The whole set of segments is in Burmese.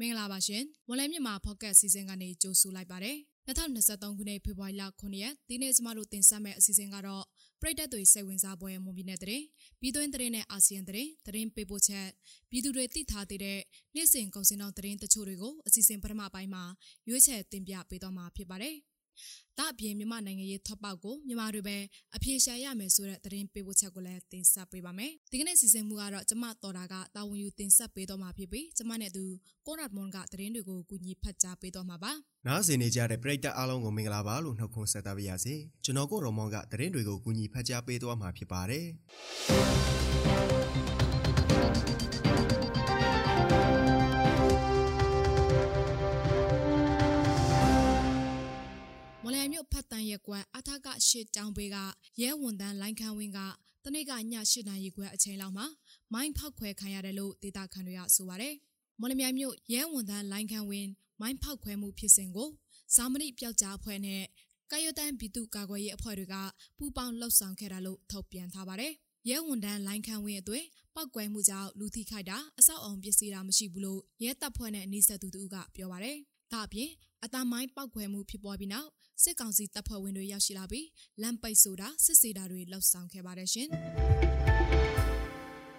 မင်္ဂလာပါရှင်ဝလံမြန်မာဖော့ကတ်စီစဉ်ကနေကြိုဆိုလိုက်ပါတယ်2023ခုနှစ်ဖေဖော်ဝါရီလ9ရက်ဒီနေ့ကျမတို့တင်ဆက်မယ့်အစီအစဉ်ကတော့ပြည်သက်တွေစိတ်ဝင်စားပွဲမွန်ပြည်နယ်တဲ့ပြည်တွင်းတဲ့နဲ့အာဆီယံတဲ့သတင်းပေးပို့ချက်ပြည်သူတွေသိထားသေးတဲ့နေ့စဉ်ကုန်စည်နှုန်းသတင်းတချို့တွေကိုအစီအစဉ်ပထမပိုင်းမှာရွေးချယ်တင်ပြပေးသွားမှာဖြစ်ပါတယ်။ ဒါအပြင်မြန်မာနိုင်ငံရေးထောက်ပေါက်ကိုမြန်မာတွေပဲအပြေရှာရမယ်ဆိုတဲ့သတင်းပေးပို့ချက်ကိုလည်းတင်ဆက်ပေးပါမယ်။ဒီကနေ့စီစဉ်မှုကတော့ကျမတော်တာကတာဝန်ယူတင်ဆက်ပေးတော့မှာဖြစ်ပြီးကျမနဲ့သူကိုရတ်မွန်ကသတင်းတွေကိုကူညီဖတ်ကြားပေးတော့မှာပါ။နားဆင်နေကြတဲ့ပရိသတ်အားလုံးကိုမင်္ဂလာပါလို့နှုတ်ခွန်းဆက်သပါရစေ။ကျွန်တော်ကိုရော်မွန်ကသတင်းတွေကိုကူညီဖတ်ကြားပေးသွားမှာဖြစ်ပါတယ်။ မလန်မြို့ဖတ်တန်ရက်ကွက်အထကရှစ်တောင်ပေကရဲဝန်တန်းလိုင်းခန်းဝင်းကတနေ့ကည၈နာရီခွဲအချိန်လောက်မှာမိုင်းဖောက်ခွဲခံရတယ်လို့ဒေတာခန်တွေကဆိုပါတယ်။မော်လမြိုင်မြို့ရဲဝန်ထမ်းလိုင်းခန်းဝင်းမိုင်းဖောက်ခွဲမှုဖြစ်စဉ်ကိုစာမဏိပျောက်ကြားအဖွဲ့နဲ့ကာယတန်ပြည်သူ့ကာကွယ်ရေးအဖွဲ့တွေကပူးပေါင်းလှုပ်ဆောင်ခဲ့တာလို့ထုတ်ပြန်ထားပါတယ်။ရဲဝန်ထမ်းလိုင်းခန်းဝင်းအတွေ့ပောက်ကွဲမှုကြောင့်လူထိခိုက်တာအဆောက်အုံပစ္စည်းတာမရှိဘူးလို့ရဲတပ်ဖွဲ့နဲ့နှိစက်သူတို့ကပြောပါတယ်။ဒါအပြင် အတမိုင်းပောက်ခွဲမှုဖြစ်ပေါ်ပြီးနောက်စစ်ကောင်စီတပ်ဖွဲ့ဝင်တွေရောက်ရှိလာပြီးလမ်းပိတ်ဆိုတာစစ်ဆေးတာတွေလှုပ်ဆောင်ခဲ့ပါတယ်ရှင်။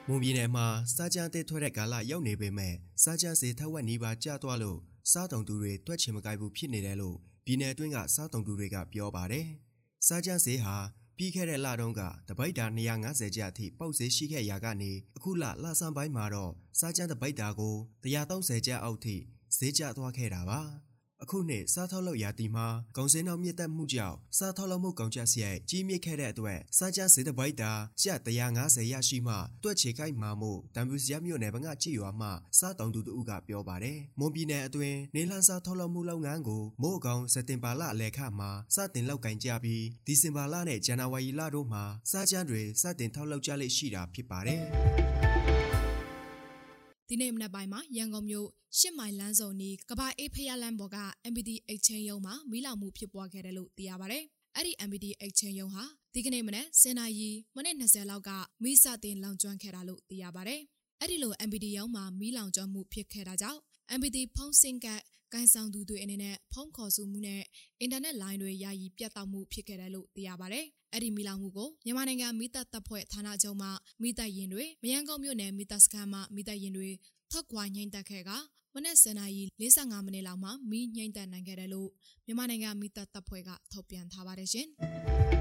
မွန်ပြည်နယ်မှာစားကြမ်းတဲ့ထွက်တဲ့ကာလရောက်နေပေမဲ့စားကြမ်းစေထက်ဝက်နီးပါးကျသွားလို့စားတုံသူတွေတွက်ချင်မကိုက်ဘူးဖြစ်နေတယ်လို့ပြည်နယ်အတွင်းကစားတုံသူတွေကပြောပါတယ်။စားကြမ်းစေဟာပြီးခဲ့တဲ့လတုန်းကတပိတ်တာ250ကျပ်အထိပေါက်ဈေးရှိခဲ့ရာကနေအခုလလဆန်းပိုင်းမှာတော့စားကြမ်းတပိတ်တာကို130ကျပ်အောက်ထိဈေးကျသွားခဲ့တာပါ။ အခုနှစ်စားထောက်လုပ်ရာသီမှာကုန်စည်နှုန်းမြင့်တက်မှုကြောင့်စားထောက်လုပ်မှုကုန်ကျစရိုက်ကြီးမြင့်ခဲ့တဲ့အတွက်စားကြစေတပိုက်တာကျပ်150ရရှိမှတွက်ချေခိုက်မှာမို့တံပူစရမြို့နယ်ဘငကြည်ရွာမှစားတောင်သူတို့ကပြောပါတယ်။မွန်ပြည်နယ်အတွင်းနေလန်းစားထောက်လုပ်မှုလုပ်ငန်းကိုမို့ကောင်စက်တင်ဘာလအလယ်ခမှာစတင်လောက်ကင်ကြပြီးဒီဇင်ဘာလနဲ့ဇန်နဝါရီလတို့မှာစားကြမ်းတွေစတင်ထောက်လုပ်ကြလိမ့်ရှိတာဖြစ်ပါတယ်။ ဒီနေ့မနက်ပိုင်းမှာရန်ကုန်မြို့ရှစ်မိုင်လမ်းစုံနီးကဘာအေးဖျားလမ်းပေါ်က MBD အိတ်ချင်းရုံမှာမီးလောင်မှုဖြစ်ပွားခဲ့တယ်လို့သိရပါဗျ။အဲ့ဒီ MBD အိတ်ချင်းရုံဟာဒီကနေ့မနက်10နာရီမိနစ်20လောက်ကမီးစတင်လောင်ကျွမ်းခဲ့တာလို့သိရပါဗျ။အဲ့ဒီလို MBD ရုံမှာမီးလောင်ကျွမ်းမှုဖြစ်ခဲ့တာကြောင့် MBD ဖုန်းစင်ကတ် ကိုင်ဆောင်သူတွေအနေနဲ့ဖုန်းခေါ်ဆိုမှုနဲ့အင်တာနက်လိုင်းတွေယာယီပြတ်တောက်မှုဖြစ်ခဲ့တယ်လို့သိရပါဗျ။အဲ့ဒီမီလောင်မှုကိုမြန်မာနိုင်ငံမိသက်တပ်ဖွဲ့ဌာနချုပ်မှမိသက်ရင်တွေမယန်းကုန်းမြို့နယ်မိသက်စခန်းမှမိသက်ရင်တွေထောက်ခွာငိမ့်တက်ခဲ့ကမနက်7:45မိနစ်လောက်မှာမီးငိမ့်တက်နိုင်ခဲ့တယ်လို့မြန်မာနိုင်ငံမိသက်တပ်ဖွဲ့ကထုတ်ပြန်ထားပါတယ်ရှင်။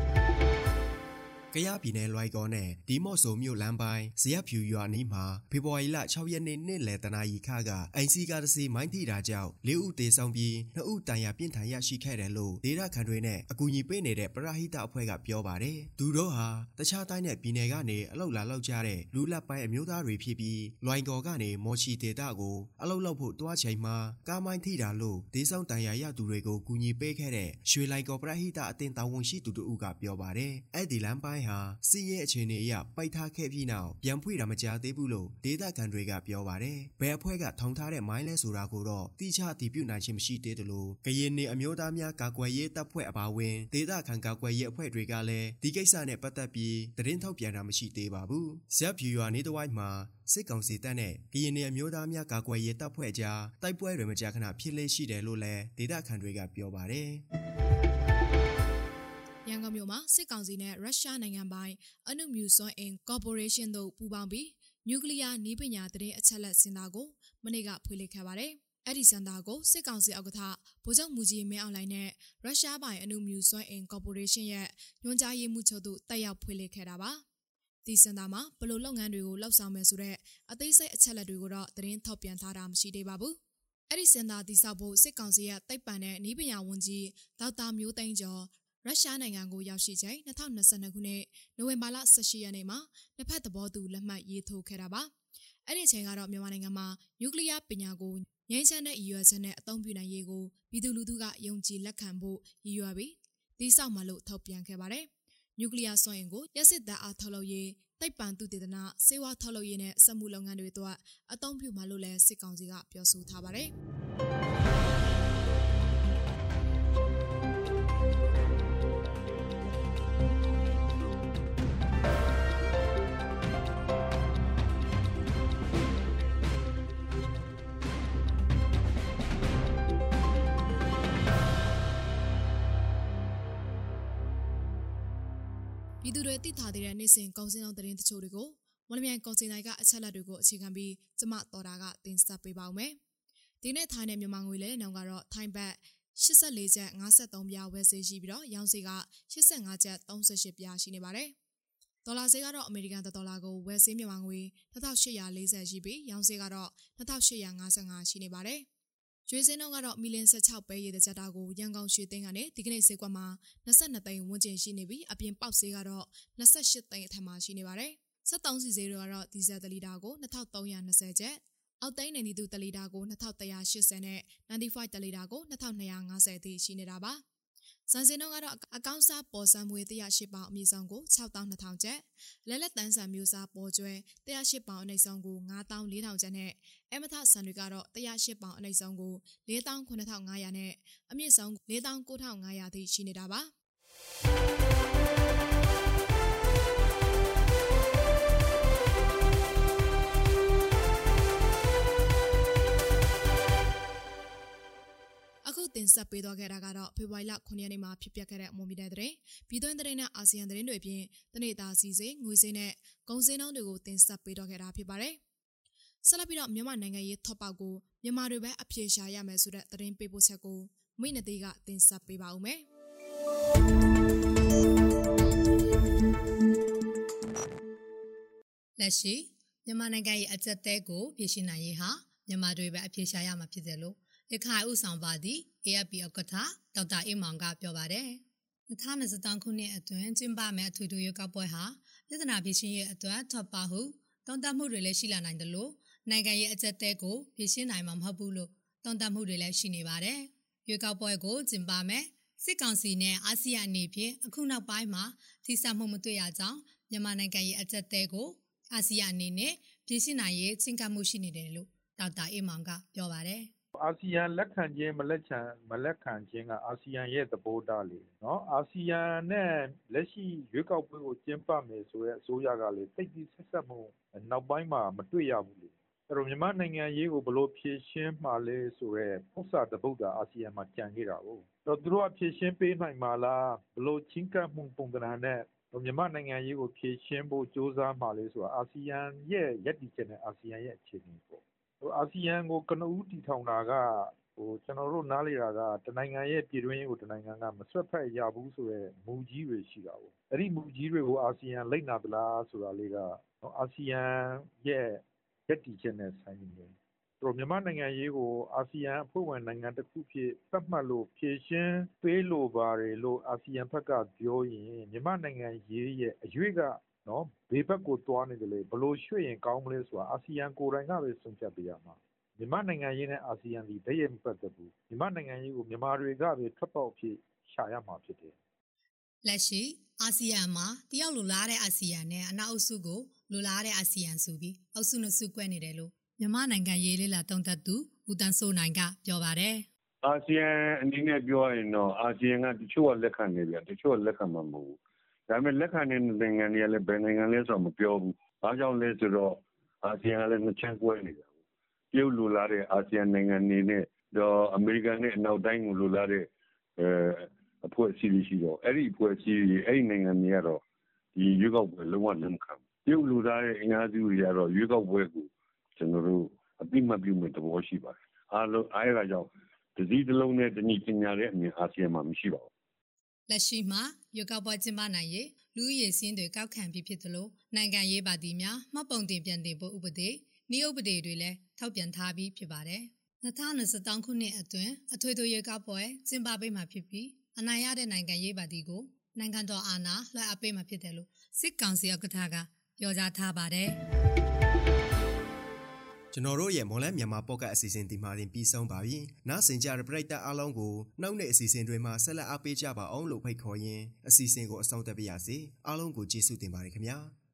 ကရပြည်နယ်လွိုင်ကော်နဲ့ဒီမော့ဆိုမြို့လမ်းပိုင်းဇရက်ဖြူရွာနီးမှာဖေဖော်ဝါရီလ6ရက်နေ့နေ့လယ်တနာရီခကအိမ်စီကားတစ်စီးမိုင်းထိတာကြောင့်၄ဦးသေဆုံးပြီး2ဦးတန်ရာပြင်းထန်ရရှိခဲ့တယ်လို့ဒေသခံတွေနဲ့အကူအညီပေးနေတဲ့ပရဟိတအဖွဲ့ကပြောပါတယ်။သူတို့ဟာတခြားတိုင်းနဲ့ပြည်နယ်ကနေအလောက်လာလောက်ကြတဲ့လူလက်ပိုင်းအမျိုးသားတွေဖြစ်ပြီးလွိုင်ကော်ကနေမော်ချီဒေတာကိုအလောက်လောက်ဖို့တွားချိန်မှာကားမိုင်းထိတာလို့ဒေသဆောင်တန်ရာရသူတွေကိုကူညီပေးခဲ့တဲ့ရွှေလိုင်ကော်ပရဟိတအတင်တာဝန်ရှိသူတို့ကပြောပါတယ်။အဲ့ဒီလမ်းပိုင်းဟာစီးရဲအခြေအနေအရပိုက်ထားခဲ့ပြီးနောက်ပြန်ဖွင့်တာမကြားသေးဘူးလို့ဒေတာကန်တွေကပြောပါတယ်။ဘယ်အဖွဲ့ကထောင်ထားတဲ့မိုင်းလဲဆိုတာကိုတော့တိကျတည်ပြုနိုင်ခြင်းမရှိသေးတယ်လို့ကရင်နေအမျိုးသားများကာကွယ်ရေးတပ်ဖွဲ့အပါအဝင်ဒေတာခံကာကွယ်ရေးအဖွဲ့တွေကလည်းဒီကိစ္စနဲ့ပတ်သက်ပြီးသတင်းထုတ်ပြန်တာမရှိသေးပါဘူး။ဇက်ဖြူရွာနေတဝိုက်မှာစစ်ကောင်စီတပ်နဲ့ကရင်နေအမျိုးသားများကာကွယ်ရေးတပ်ဖွဲ့ကြားတိုက်ပွဲတွေမကြာခဏဖြစ်လေရှိတယ်လို့လည်းဒေတာခံတွေကပြောပါတယ်။ရန် ကုန်မြို့မှာစစ်ကောင်စီနဲ့ရုရှားနိုင်ငံပိုင်အနုမြူစွမ်းအင်ကော်ပိုရေးရှင်းတို့ပူးပေါင်းပြီးနျူကလ িয়ার နည်းပညာတရင်အချက်လက်စင်တာကိုမနေ့ကဖွင့်လှစ်ခဲ့ပါတယ်။အဲ့ဒီစင်တာကိုစစ်ကောင်စီဥက္ကဋ္ဌဗိုလ်ချုပ်မူကြီးမင်းအောင်လှိုင်နဲ့ရုရှားပိုင်အနုမြူစွမ်းအင်ကော်ပိုရေးရှင်းရဲ့ညွှန်ကြားရေးမှူးချုပ်တို့တက်ရောက်ဖွင့်လှစ်ခဲ့တာပါ။ဒီစင်တာမှာဘလို့လုပ်ငန်းတွေကိုလှုပ်ဆောင်မယ်ဆိုတဲ့အသေးစိတ်အချက်လက်တွေကိုတော့သတင်းထုတ်ပြန်ထားတာမရှိသေးပါဘူး။အဲ့ဒီစင်တာတည်ဆောက်ဖို့စစ်ကောင်စီရဲ့တိုက်ပံတဲ့နီးပညာဝန်ကြီးဒေါက်တာမျိုးသိန်းကျော် ရုရှားနိုင်ငံကိုရောက်ရှိချိန်2022ခုနှစ်နိုဝင်ဘာလ18ရက်နေ့မှာနှစ်ဖက်သဘောတူလက်မှတ်ရေးထိုးခဲ့တာပါ။အဲ့ဒီအချိန်ကတော့မြန်မာနိုင်ငံမှာနျူကလ িয়ার ပညာကိုငြိမ်းချမ်းတဲ့ရည်ရွယ်ချက်နဲ့အသုံးပြုနိုင်ရေးကိုပြည်သူလူထုကယုံကြည်လက်ခံဖို့ရည်ရွယ်ပြီးတိစောက်မှလို့ထုတ်ပြန်ခဲ့ပါတယ်။နျူကလ িয়ার စွမ်းအင်ကိုရစစ်တပ်အားထုတ်လုပ်ရေးတိတ်ပံသူတေသနာစေဝါထုတ်လုပ်ရေးနဲ့စက်မှုလုပ်ငန်းတွေအတွက်အသုံးပြုမှလို့လည်းစစ်ကောင်စီကပြောဆိုထားပါတယ်။ သူတွေသိထားသေးတဲ့နေ့စဉ်ကုန်စည်နှုန်းသတင်းတချို့တွေကိုမွန်လမြိုင်ကုန်စည်တိုင်းကအချက်လက်တွေကိုအခြေခံပြီးကျမတော်တာကတင်ဆက်ပေးပါောင်းမယ်။ဒီနေ့ထိုင်းနဲ့မြန်မာငွေလဲနှောင်ကတော့ထိုင်းဘတ်84ကျပ်53ပြားဝယ်စေရှိပြီးတော့ရောင်းစေက85ကျပ်38ပြားရှိနေပါတယ်။ဒေါ်လာဈေးကတော့အမေရိကန်ဒေါ်လာကိုဝယ်စေးမြန်မာငွေ2840ရှိပြီးရောင်းစေးကတော့2855ရှိနေပါတယ်။ ကျွေးစင်းတော့ကတော့မီလင်16ပဲရည်တဲ့ချက်တာကိုရန်ကုန်ရွှေသိန်းကနေဒီကနေ့ဈေးကွက်မှာ22သိန်းဝန်းကျင်ရှိနေပြီးအပြင်ပေါက်ဈေးကတော့28သိန်းအထက်မှာရှိနေပါတယ်။73စီဈေးတွေကတော့ဒီဇယ်တလီတာကို2320ကျပ်အောက်တိုင်းနေသူတလီတာကို2180နဲ့95တလီတာကို2250အထိရှိနေတာပါ။ စံစင်တော့ကတော့အကောင့်စားပေါ်စံမွေ108ပေါင်အမြင့်ဆုံးကို6200ကျပ်လက်လက်တန်းဆန်မျိုးစားပေါ်ကျွဲ108ပေါင်အနှိမ့်ဆုံးကို9400ကျပ်နဲ့အမထဆန်တွေကတော့108ပေါင်အနှိမ့်ဆုံးကို49500နဲ့အမြင့်ဆုံး49500အထိရှိနေတာပါ။ ဆက်ပေးသွားခဲ့တာကတော့ဖေဖော်ဝါရီလ9ရက်နေ့မှာဖြစ်ပျက်ခဲ့တဲ့မွန်ပြည်နယ်သတင်းပြည်တွင်းသတင်းနဲ့အာဆီယံသတင်းတွေပြင်တနေ့တာစီစဉ်ငွေစင်းနဲ့ကုန်စည်နှုန်းတွေကိုတင်ဆက်ပေးတော့ခဲ့တာဖြစ်ပါတယ်။ဆက်လက်ပြီးတော့မြန်မာနိုင်ငံရေးထော့ပေါက်ကိုမြန်မာတွေပဲအပြေရှာရမယ်ဆိုတဲ့သတင်းပေးပို့ချက်ကိုမိနသေးကတင်ဆက်ပေးပါဦးမယ်။လက်ရှိမြန်မာနိုင်ငံရဲ့အကြက်တဲကိုပြည်ရှင်းနိုင်ရေးဟာမြန်မာတွေပဲအပြေရှာရမှာဖြစ်တယ်လို့ ရခိုင်ဥဆောင်ပါသည့် AFP ဥက္ကဋ္ဌဒေါက်တာအေးမောင်ကပြောပါတယ်။2023ခုနှစ်အတွင်းကျင်းပမယ့်အထွေထွေရွေးကောက်ပွဲဟာပြည်ထနာပြည်ရှင်ရဲ့အတွက်ထောက်ပါဟုတုံ့တက်မှုတွေလည်းရှိလာနိုင်တယ်လို့နိုင်ငံရဲ့အကြက်တဲကိုပြည်ရှင်းနိုင်မှာမဟုတ်ဘူးလို့တုံ့တက်မှုတွေလည်းရှိနေပါတယ်။ရွေးကောက်ပွဲကိုကျင်းပမယ်စစ်ကောင်စီနဲ့အာဆီယံအနေဖြင့်အခုနောက်ပိုင်းမှာထိစပ်မှုမတွေ့ရကြောင်းမြန်မာနိုင်ငံရဲ့အကြက်တဲကိုအာဆီယံအနေနဲ့ပြည်ရှင်းနိုင်ရေးချင်းကပ်မှုရှိနေတယ်လို့ဒေါက်တာအေးမောင်ကပြောပါတယ်။ အာဆီယံလက်ခံခြင်းမလက်ခံမလက်ခံခြင်းကအာဆီယံရဲ့သဘောထားလေနော်အာဆီယံနဲ့လက်ရှိရွေးကောက်ပွဲကိုကျင်းပမယ်ဆိုတဲ့အစိုးရကလေတိတ်ပြီးဆက်ဆက်မှုနောက်ပိုင်းမှာမတွေ့ရဘူးလေအဲ့တော့မြန်မာနိုင်ငံရေးကိုဘလို့ဖြည့်ရှင်းမှလဲဆိုတော့ပု္ပ္ပာတပုတ်တာအာဆီယံမှာကြံခဲ့တာကိုတော့သူတို့ကဖြည့်ရှင်းပေးနိုင်မှာလားဘလို့ချင်းကပ်မှုပုံသဏ္ဍာန်နဲ့မြန်မာနိုင်ငံရေးကိုဖြည့်ရှင်းဖို့စ조사မှလဲဆိုတာအာဆီယံရဲ့ရည်တည်ချက်နဲ့အာဆီယံရဲ့အခြေအနေပေါ့ အာဆီယံကို ကနဦးတည်ထောင်တာက ကျနော်တို့ နားလည်တာက တနိုင်ငံရဲ့ ပြည်တွင်းရေးကို တနိုင်ငံက မစွက်ဖက်ရဘူးဆိုတဲ့ မူကြီးတွေ ရှိတာကို။အဲဒီမူကြီးတွေကို အာဆီယံ လိုက်နာသလားဆိုတာလေးက အာဆီယံရဲ့ ရပ်တည်ချက်နဲ့ ဆိုင်နေတယ်။မြန်မာ့နိုင်ငံရေးကို အာဆီယံအဖွဲ့ဝင် နိုင်ငံတခုအဖြစ် သတ်မှတ်လို့ ဖြေရှင်းပေးလိုပါတယ်လို့ အာဆီယံဘက်က ပြောရင် မြန်မာ့နိုင်ငံရေးရဲ့ အရွေ့က နော်ဘေးဘက်ကိုသွားနေတယ်လေဘလို့ရွှေ့ရင်ကောင်းမလဲဆိုတာအာဆီယံကိုယ်တိုင်ကပဲဆုံးဖြတ်ပေးရမှာမြန်မာနိုင်ငံရေးနဲ့အာဆီယံဒီတည်းရဲ့မပတ်သက်ဘူးမြန်မာနိုင်ငံရေးကိုမြန်မာတွေကပဲထွက်ပေါက်ဖြစ်ရှာရမှာဖြစ်တယ်လက်ရှိအာဆီယံမှာတယောက်လိုလားတဲ့အာဆီယံနဲ့အနောက်အုပ်စုကိုလိုလားတဲ့အာဆီယံဆိုပြီးအုပ်စုနှစ်စုကွဲနေတယ်လို့မြန်မာနိုင်ငံရေးလေးလာတုံ့သက်သူဦးတန်းစိုးနိုင်ကပြောပါတယ်အာဆီယံအနေနဲ့ပြောရင်တော့အာဆီယံကတချို့ကလက်ခံနေပြန်တချို့ကလက်ခံမှာမဟုတ်ဘူး ဒါပေမဲ့ လက်ခံတဲ့နိုင်ငံတွေကလည်း ဘယ်နိုင်ငံလဲဆိုတော့မပြောဘူး။ဘာကြောင့်လဲဆိုတော့ အာဆီယံကလည်း နှစ်ချမ်းကွဲနေတာကို။တရုတ်လိုလားတဲ့ အာဆီယံနိုင်ငံတွေနဲ့ အမေရိကန်နဲ့ အနောက်တိုင်းကို လိုလားတဲ့ အဖွဲ့အစည်းတွေရှိတော့ အဲဒီအဖွဲ့အစည်းတွေ အဲဒီနိုင်ငံတွေကတော့ ဒီရွေးကောက်ပွဲ လုံးဝလက်မခံဘူး။တရုတ်လိုလားတဲ့ အင်အားစုတွေကတော့ ရွေးကောက်ပွဲကို ကျနော်တို့ အသိအမှတ်ပြုမယ့်သဘော ရှိပါတယ်။အဲဒါကြောင့် တစည်းတလုံးတည်း တညီတညာတဲ့အမြင် အာဆီယံမှာ မရှိပါဘူး လက်ရှိမှာ ရွေးကောက်ပွဲကျင်းပနိုင်ရေးလူဦးရေစင်းတွေကောက်ခံပြီးဖြစ်သလိုနိုင်ငံရေးပါတီများမှတ်ပုံတင်ပြန်တင်ဖို့ဥပဒေဤဥပဒေတွေလည်းထောက်ပြန်ထားပြီးဖြစ်ပါတယ်2023ခုနှစ်အတွင်းအထွေထွေရွေးကောက်ပွဲကျင်းပပေးမှာဖြစ်ပြီးအနိုင်ရတဲ့နိုင်ငံရေးပါတီကိုနိုင်ငံတော်အာဏာလွှဲအပ်ပေးမှာဖြစ်တယ်လို့စစ်ကောင်စီဥက္ကဋ္ဌကပြောကြားထားပါတယ် ကျွန်တော်တို့ရဲ့မွန်လန်းမြန်မာပေါ့ကတ်အစီအစဉ်ဒီမှာတင်ပြီးဆုံးပါပြီ။နောက်ဆင်ကြတဲ့ပရိသတ်အားလုံးကိုနောက်နေ့အစီအစဉ်တွေမှာဆက်လက်အားပေးကြပါအောင်လို့ဖိတ်ခေါ်ရင်းအစီအစဉ်ကိုအဆုံးသတ်ပါရစေ။အားလုံးကိုကျေးဇူးတင်ပါတယ်ခင်ဗျာ။